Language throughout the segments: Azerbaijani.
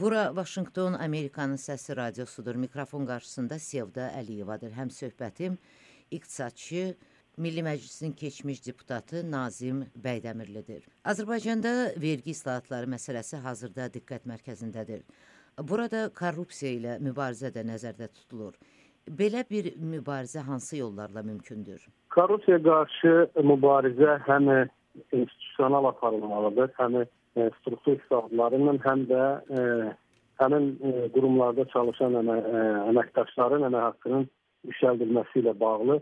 Bura Vaşinqton Amerikanın səsi radiosudur. Mikrofon qarşısında Sevda Əliyevadır. Həm söhbətim iqtisadçı Milli Məclisin keçmiş deputatı Nazim Bəydəmirlidir. Azərbaycanda vergi islahatları məsələsi hazırda diqqət mərkəzindədir. Burada korrupsiya ilə mübarizə də nəzərdə tutulur. Belə bir mübarizə hansı yollarla mümkündür? Korrupsiya qarşı mübarizə həm institusional aparılmalıdır, həm struktur islahatlarıyla, həm də e, həmin e, qurumlarda çalışan əmə, e, əməkdaşların əmək haqqının yüksəldilməsi ilə bağlı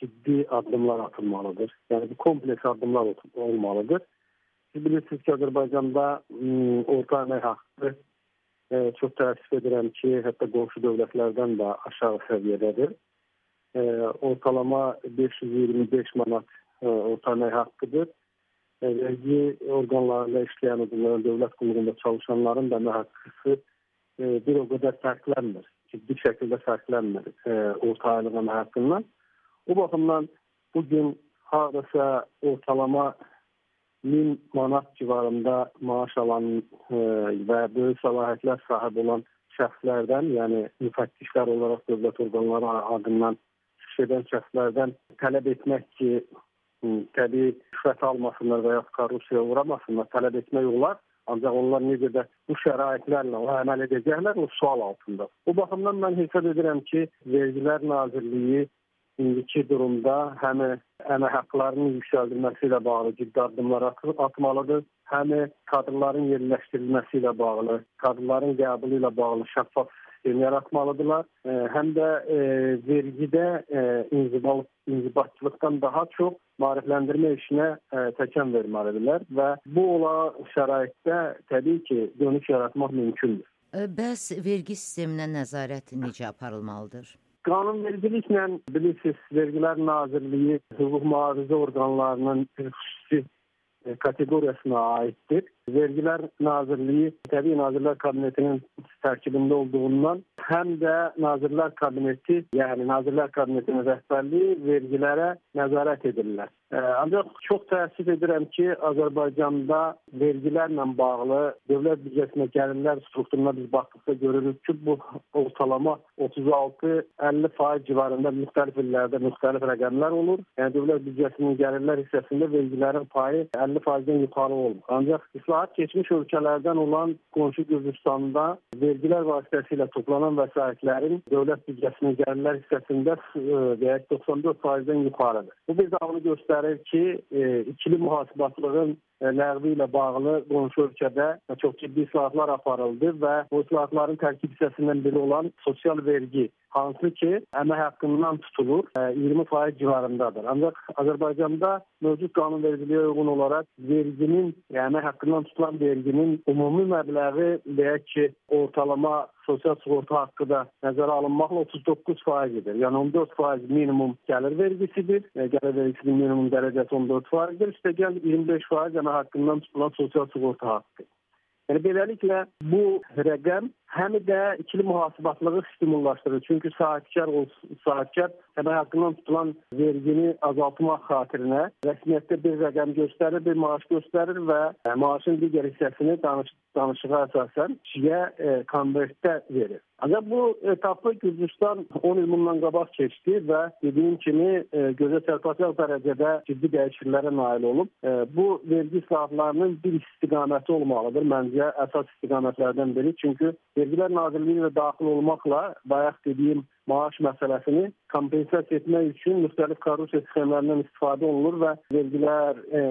ciddi addımlar atılmalıdır. Yəni bu kompleks addımlar olmalıdır. Siz bilirsiniz ki, Azərbaycanda orta əmək haqqı e, çox təəssüf edirəm ki, hətta qonşu dövlətlərdən də aşağı səviyyədədir. E, ortalama 525 manat e, orta əmək haqqıdır. Vergi orqanlarında işləyən dövlət qulluğunda çalışanların da əmək haqqısı e, bir o qədər fərqlənmir. Ciddi şəkildə fərqlənmir e, orta əmək haqqından. Bu baxımdan bugün hardasa ortalama 1000 manat civarında maaş alan e, və böyük səlahiyyətlər sahibi olan şəxslərdən, yəni müfəttişlər olaraq dövlət orqanları adından çıxış edən şəxslərdən tələb etmək ki, təbii şübhət almasınlar və ya korrupsiyaya uğramasınlar, tələb etmək olar. Ancaq onlar necə də bu şəraitlərlə o əməl edəcəklər, o sual altında. Bu baxımdan mən hesab edirəm ki, Vergilər Nazirliyi indiki durumda həm əmək haqqlarının yüksəldilməsi ilə bağlı ciddi addımlar atmalıdır, həm kadrların yerləşdirilməsi ilə bağlı, kadrların qəbulu ilə bağlı şəffaf yaratmalıdırlar, e, həm də e, vergidə e, inzibal, inzibatçılıqdan daha çox maarifləndirmə işinə e, təkan verməlidirlər və bu ola şəraitdə təbii ki, dönüş yaratmaq mümkündür. E, bəs vergi sisteminə nəzarət necə aparılmalıdır? Qanunvericiliklə bilirsiniz, Vergilər Nazirliyi hüquq mühafizə orqanlarının xüsusi e, kateqoriyasına aiddir. Vergilər Nazirliyi Təbii Nazirlər Kabinetinin tərkibində olduğundan həm də Nazirlər Kabineti, yəni Nazirlər Kabinetinin rəhbərliyi vergilərə nəzarət edirlər. Ancaq çox təəssüf edirəm ki, Azərbaycanda vergilərlə bağlı dövlət büdcəsinə gəlirlər strukturuna biz baxdıqda görürük ki, bu ortalama 36-50% civarında müxtəlif illərdə müxtəlif rəqəmlər olur. Yəni dövlət büdcəsinin gəlirlər hissəsində vergilərin payı 50%-dən yuxarı olmur. Ancaq islahat keçmiş ölkələrdən olan qonşu Gürcüstanda vergilər vasitəsilə toplanan vəsaitlərin dövlət büdcəsinin gəlirlər hissəsində deyək 94%-dən yuxarıdır. Bu bir də onu göstərir göstərir ki, e, ikili mühasibatlığın e, ləğvi ilə bağlı qonşu ölkədə çox ciddi islahatlar aparıldı və bu islahatların tərkib hissəsindən biri olan sosial vergi hansı ki, əmək haqqından tutulur, 20% e, civarındadır. Ancaq Azərbaycanda mövcud qanunvericiliyə uyğun olaraq verginin, yəni əmək haqqından tutulan verginin ümumi məbləği deyək ki, ortalama sosial sığorta haqqı da nəzərə alınmaqla 39% edir. Yəni 14% minimum gəlir vergisidir. E, gəlir vergisinin minimum dərəcəsi 14%dir. Üstəgəl 25% əmək haqqından tutulan sosial sığorta haqqı. Yəni beləliklə bu rəqəm həm də ikili mühasibatlığı stimullaşdırır. Çünki sahibkar sahibkar əmək haqqından tutulan vergini azaltmaq xatirinə rəsmiyyətdə bir rəqəm göstərir, bir maaş göstərir və maaşın digər hissəsini danış danışığa əsasən kişiyə e, konvertdə verir. Ancaq bu etapı Gürcüstan 10 il bundan qabaq keçdi və dediyim kimi e, gözə çarpacaq dərəcədə ciddi dəyişikliklərə nail olub. E, bu vergi islahatlarının bir istiqaməti olmalıdır. Məncə əsas istiqamətlərdən biri. Çünki Vergilər Nazirliyi ilə daxil olmaqla bayaq dediyim maaş məsələsini kompensasiya etmək üçün müxtəlif korrupsiya sxemlərindən istifadə olunur və vergilər e,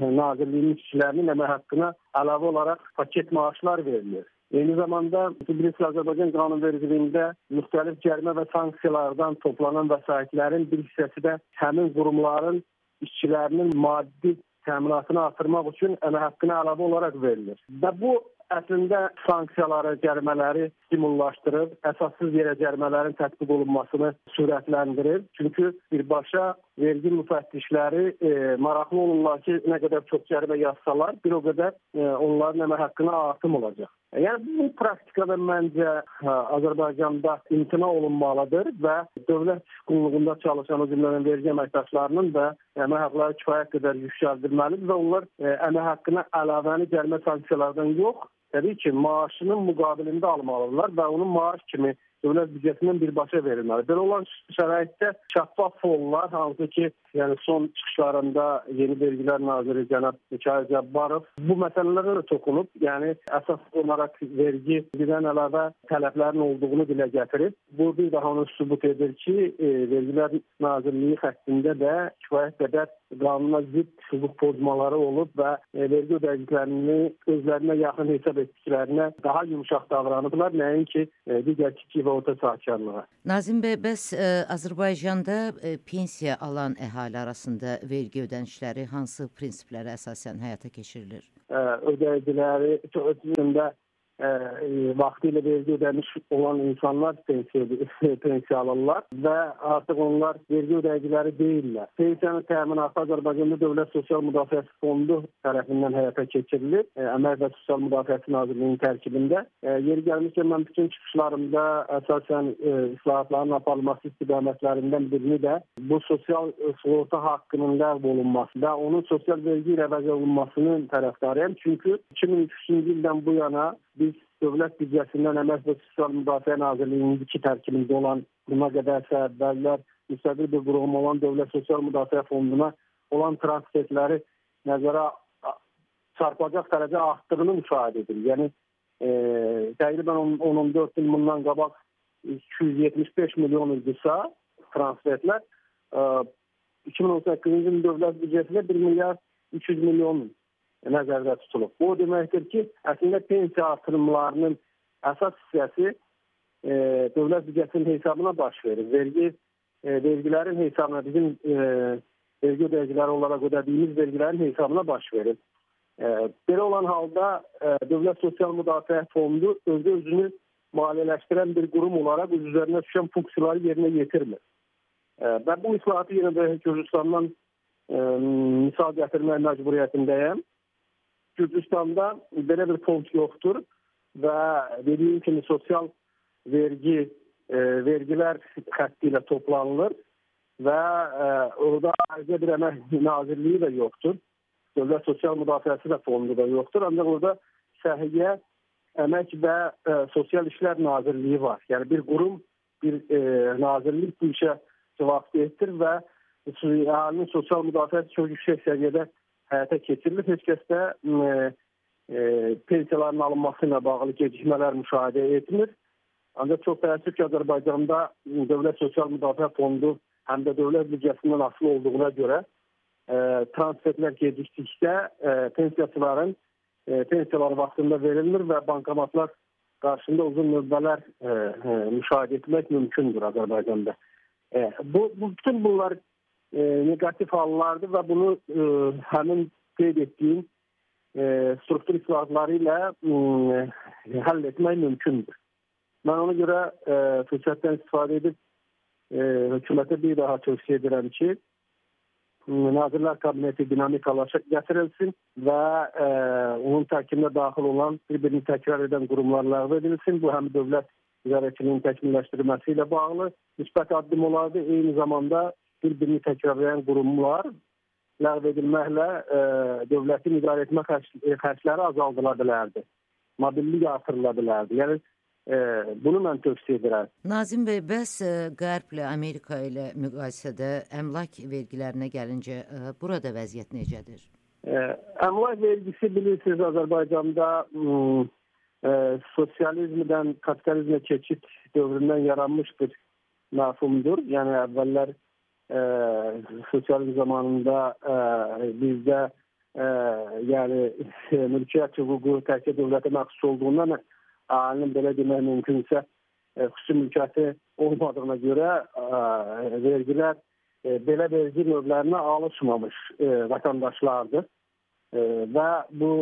Nazirliyinin işçilərinin əmək haqqına əlavə olaraq paket maaşlar verilir. Eyni zamanda bilirsiniz Azərbaycan qanunvericiliyində müxtəlif cərimə və sanksiyalardan toplanan vəsaitlərin bir hissəsi də həmin qurumların işçilərinin maddi təminatını artırmaq üçün əmək haqqına əlavə olaraq verilir. Və bu əslində sanksiyaları, cərimələri stimullaşdırır, əsassız yerə cərimələrin tətbiq olunmasını sürətləndirir. Çünki birbaşa vergi müfəttişləri e, maraqlı olurlar ki, nə qədər çox cərimə yazsalar, bir o qədər e, onların əmək haqqına artım olacaq. Yəni bu praktikada məncə hə, Azərbaycanda imtina olunmalıdır və dövlət qulluğunda çalışan o cümlədən vergi əməkdaşlarının da əmək haqqları kifayət qədər yüksəldilməlidir və onlar ə, e, əmək haqqına əlavəni cərimə sanksiyalardan yox, təbii ki, maaşının müqabilində almalıdırlar və onun maaş kimi dövlət büdcəsindən birbaşa verilməli. Belə olan şəraitdə şəffaf fonlar, hansı ki, yəni son çıxışlarında Yeni Vergilər Naziri cənab Mikayıl Cəbbarov bu məsələlərə də toxunub. Yəni əsas olaraq vergi birdən əlavə tələblərin olduğunu dilə gətirib. Bu bir daha onu sübut edir ki, e, Vergilər Nazirliyi xəttində də kifayət qədər qanuna zidd hüquq pozmaları olub və e, vergi ödəyicilərini özlərinə yaxın hesab etdiklərinə daha yumşaq davranıblar, nəinki e, digər kiçik və orta sahibkarlığa. Nazim bəy, bəs ə, e, Azərbaycanda ə, pensiya alan əhali arasında vergi ödənişləri hansı prinsiplərə əsasən həyata keçirilir? Ə, ödəyiciləri ödəyicində vaxtilə vergi ödəmiş olan insanlar pensiya, pensiya alırlar və artıq onlar vergi ödəyiciləri deyillər. Pensiyanın təminatı Azərbaycanda Dövlət Sosial Müdafiəsi Fondu tərəfindən həyata keçirilir. Əmək və Sosial Müdafiəsi Nazirliyinin tərkibində. Yeri gəlmişkən mən bütün çıxışlarımda əsasən islahatların aparılması istiqamətlərindən birini də bu sosial sığorta haqqının ləğv olunması və onun sosial vergi ilə əvəz olunmasının tərəfdarıyam. Çünki 2003-cü ildən bu yana biz dövlət büdcəsindən Əmək və Sosial Müdafiə Nazirliyinin iki tərkibində olan buna qədər səbəblər müstəqil bir qurum olan Dövlət Sosial Müdafiə Fonduna olan transferləri nəzərə çarpacaq dərəcə artdığını müşahidə edirik. Yəni e, təqribən 14 il bundan qabaq 275 milyon idisə transferlər e, 2018-ci ilin dövlət büdcəsində 1 milyard 300 milyon nəzərdə tutulub. Bu o deməkdir ki, əslində pensiya artırımlarının əsas hissəsi e, dövlət büdcəsinin hesabına baş verir. Vergi e, vergilərin hesabına bizim e, vergi ödəyiciləri olaraq ödədiyimiz vergilərin hesabına baş verir. E, belə olan halda e, Dövlət Sosial Müdafiə Fondu özü özünü maliyyələşdirən bir qurum olaraq öz üzərinə düşən funksiyaları yerinə yetirmir. E, və bu islahatı yenə də Gürcüstandan e, misal gətirmək məcburiyyətindəyəm. Gürcüstanda belə bir fond yoxdur və dediyim kimi sosial vergi e, vergilər xətti ilə toplanılır və e, orada ayrıca bir əmək nazirliyi də yoxdur. Dövlət Sosial Müdafiəsi də fondu da yoxdur. Ancaq orada Səhiyyə, Əmək və e, Sosial İşlər Nazirliyi var. Yəni bir qurum, bir e, nazirlik bu işə cavabdehdir və əhalinin sosial müdafiəsi çox yüksək səviyyədə həyata keçirilir. Heç kəs də e, e, pensiyaların alınması ilə bağlı gecikmələr müşahidə etmir. Ancaq çox təəssüf ki, Azərbaycanda Dövlət Sosial Müdafiə Fondu həm də dövlət büdcəsindən asılı olduğuna görə e, transferlər gecikdikdə pensiyaçıların pensiyaları vaxtında verilmir və bankomatlar qarşısında uzun növbələr müşahidə etmək mümkündür Azərbaycanda. Bu bütün bunlar e, negativ hallardır və bunu e, həmin qeyd etdiyim e, struktur islahatları ilə e, həll etmək mümkündür. Mən ona görə e, fürsətdən istifadə edib e, hökumətə bir daha tövsiyə edirəm ki, Nazirlər Kabineti dinamikalaşa gətirilsin və e, onun tərkibinə daxil olan bir-birini təkrar edən qurumlar ləğv edilsin. Bu həm dövlət idarəçiliyinin təkmilləşdirilməsi ilə bağlı müsbət addım olardı. Eyni zamanda bir-birini təkrarlayan qurumlar ləğv edilməklə e, dövlətin idarə etmə e, xərcləri azaldıla bilərdi. Mobillik artırıla bilərdi. Yəni e, bunu mən tövsiyə edirəm. Nazim bəy, bəs e, Qərblə Amerika ilə müqayisədə əmlak vergilərinə gəlincə e, burada vəziyyət necədir? E, əmlak vergisi bilirsiniz Azərbaycanda e, sosializmdən kapitalizmə keçid dövründən yaranmış bir məfhumdur. Yəni əvvəllər e, sosializm zamanında e, bizdə e, yəni mülkiyyət hüququ təkcə dövlətə məxsus olduğundan əlinin belə demək mümkünsə e, xüsusi mülkiyyəti olmadığına görə e, vergilər e, belə vergi növlərinə alışmamış e, vətəndaşlardır. E, və bu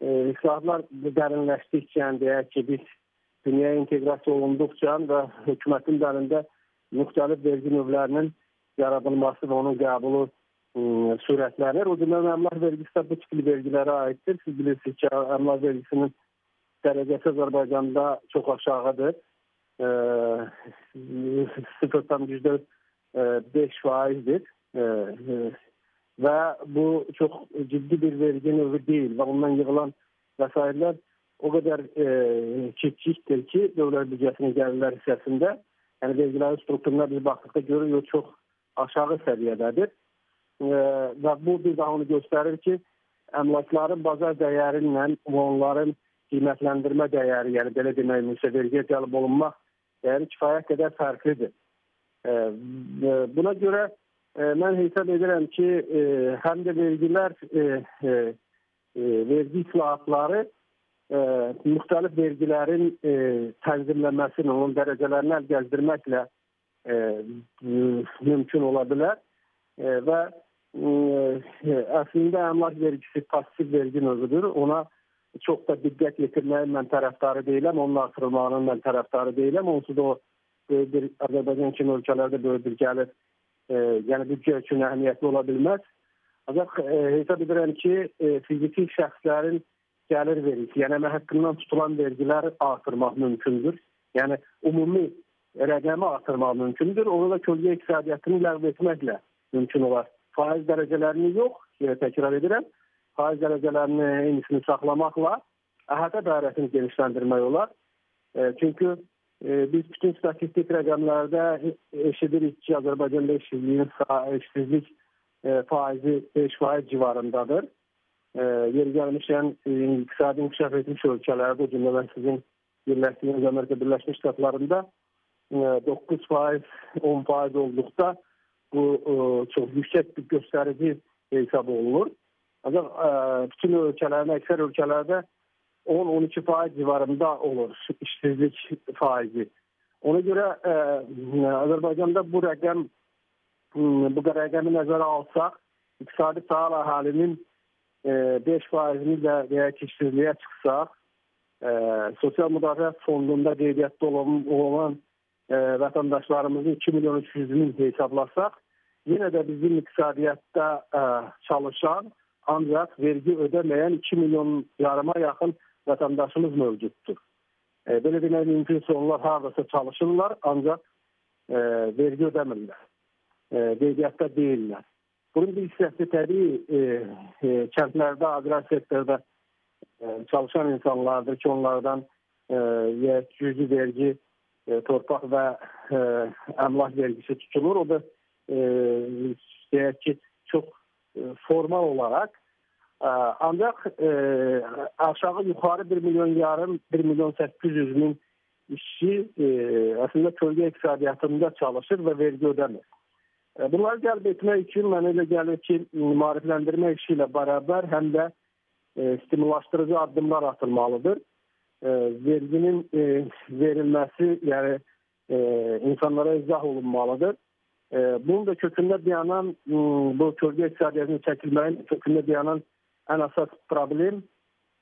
e, islahatlar dərinləşdikcə, deyək ki, biz dünyaya inteqrasiya olunduqca və hökumətin dərində müxtəlif vergi növlərinin yaradılması və onun qəbulu ə, sürətlənir. O cümlədən əmlak vergisi də bu tipli vergilərə aiddir. Siz bilirsiniz ki, əmlak vergisinin dərəcəsi Azərbaycanda çox aşağıdır. 0,5 faizdir. Və bu çox ciddi bir vergi növü deyil və ondan yığılan vəsaitlər o qədər kiçikdir ki, dövlət büdcəsinin gəlirlər hissəsində, yəni vergilərin strukturuna biz baxdıqda görürük çox aşağı səviyyədədir. Və bu bir daha onu göstərir ki, əmlakların bazar dəyəri ilə onların qiymətləndirmə dəyəri, yəni belə demək mümkünsə vergiyə cəlb olunmaq dəyəri kifayət qədər fərqlidir. Buna görə mən hesab edirəm ki, həm də vergilər vergi islahatları müxtəlif vergilərin tənzimlənməsini, onun dərəcələrini əl gəzdirməklə mümkün ola bilər e, və e, əslində əmlak vergisi passiv vergi növüdür. Ona çox da diqqət yetirməyin mən tərəfdarı deyiləm, onun artırılmağının mən tərəfdarı deyiləm. Onsuz da o böyük bir Azərbaycan kimi ölkələrdə böyük bir gəlir, e, yəni büdcə üçün əhəmiyyətli ola bilməz. Ancaq e, hesab edirəm ki, e, fiziki şəxslərin gəlir vergisi, yəni əmək haqqından tutulan vergilər artırmaq mümkündür. Yəni ümumi rəqəmi artırmaq mümkündür. Onu da kölgə iqtisadiyyatını ləğv etməklə mümkün olar. Faiz dərəcələrini yox, təkrar edirəm, faiz dərəcələrini eynisini saxlamaqla əhatə dairəsini genişləndirmək olar. E, çünki e, biz bütün statistik rəqəmlərdə eşidirik ki, Azərbaycanda işsizliyin işsizlik e, faizi 5 faiz civarındadır. Yeri gəlmişən e, iqtisadi inkişaf etmiş ölkələrdə, o cümlədən sizin birləşdiyiniz Amerika Birləşmiş Ştatlarında 9 faiz, 10 faiz olduqda bu e, çox yüksək bir göstərici hesab olunur. Ancaq e, bütün ölkələrin, əksər ölkələrdə 10-12 faiz civarında olur işsizlik faizi. Ona görə ə, Azərbaycanda bu rəqəm bu rəqəmi nəzərə alsaq, iqtisadi fəal əhalinin 5 faizini də veya işsizliyə çıxsaq, ə, sosial müdafiə fondunda qeydiyyatda olan, olan ə, vətəndaşlarımızın 2 milyon 300 min hesablasaq, yenə də bizim iqtisadiyyatda ə, çalışan, ancaq vergi ödəməyən 2 milyon yarıma yaxın vətəndaşımız mövcuddur. E, belə demək mümkünsə onlar haradasa çalışırlar, ancaq e, vergi ödəmirlər. E, qeydiyyatda deyirlər. Bunun bir hissəsi təbii e, e, kəndlərdə, aqrar sektorda e, çalışan insanlardır ki, onlardan e, cüzi vergi, e, torpaq və e, əmlak vergisi tutulur. O da e, deyək ki, çox e, formal olaraq Ancaq e, aşağı yuxarı 1 milyon yarım, 1 milyon 800 min işçi e, əslində kölgə iqtisadiyyatında çalışır və vergi ödəmir. E, bunları cəlb etmək üçün mənə elə gəlir ki, maarifləndirmə işi ilə bərabər həm də e, stimullaşdırıcı addımlar atılmalıdır. E, verginin e, verilməsi, yəni e, insanlara izah olunmalıdır. E, bunun da kökündə dayanan bu kölgə iqtisadiyyatının çəkilməyin kökündə dayanan ən əsas problem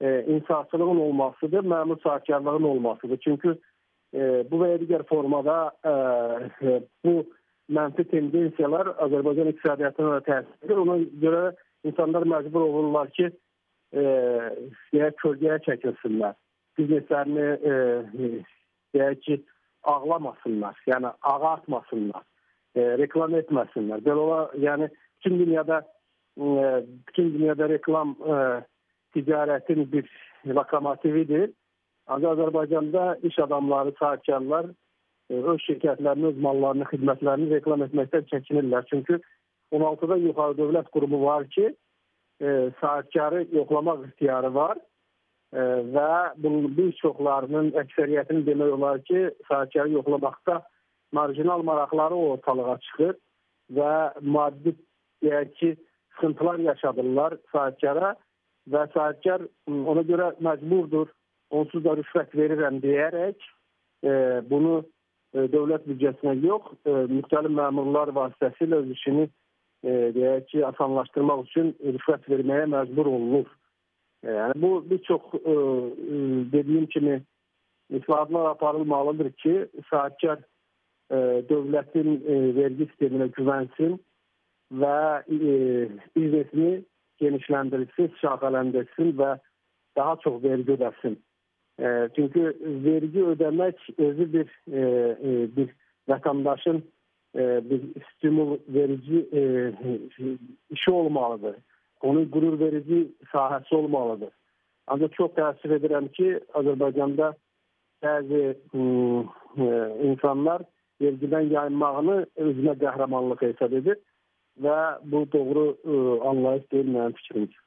e, insafçılığın olmasıdır, məmur sahibkarlığın olmasıdır. Çünki e, bu və ya digər formada e, e, bu mənfi tendensiyalar Azərbaycan iqtisadiyyatına təsir edir. Ona görə insanlar məcbur olurlar ki, e, deyək, kölgəyə çəkilsinlər. Bizneslərini e, deyək ki, ağlamasınlar, yəni ağartmasınlar, e, reklam etməsinlər. Belə ola, yəni bütün dünyada bütün dünyada reklam e, ticaretin bir lokomotividir. Ancaq Azərbaycanda iş adamları, sahibkarlar e, öz şirkətlərini, öz mallarını, xidmətlərini reklam etməkdən çəkinirlər. Çünki 16-da yuxarı dövlət qurumu var ki, e, sahibkarı yoxlamaq ixtiyarı var e, və bunun bir çoxlarının əksəriyyətini demək olar ki, sahibkarı yoxlamaqda marjinal maraqları ortalığa çıxır və maddi deyək ki, sıxıntılar yaşadırlar sahibkara və sahibkar ona görə məcburdur onsuz da rüşvət verirəm deyərək e, bunu e, dövlət büdcəsinə yox, e, müxtəlif məmurlar vasitəsilə öz işini e, deyək ki, asanlaşdırmaq üçün rüşvət verməyə məcbur olunur. Yəni bu bir çox e, e, dediyim kimi islahatlar aparılmalıdır ki, sahibkar e, dövlətin e, vergi sisteminə güvənsin və e, biznesini genişləndirsin, şaxələndirsin və daha çox vergi ödəsin. E, çünki vergi ödəmək özü bir e, bir vətəndaşın e, bir stimul verici e, işi olmalıdır. Onun qürur verici sahəsi olmalıdır. Ancaq çox təəssüf edirəm ki, Azərbaycanda bəzi insanlar vergidən yayınmağını özünə qəhrəmanlıq hesab edir və bu doğru anlayış deyil mənim fikrimcə.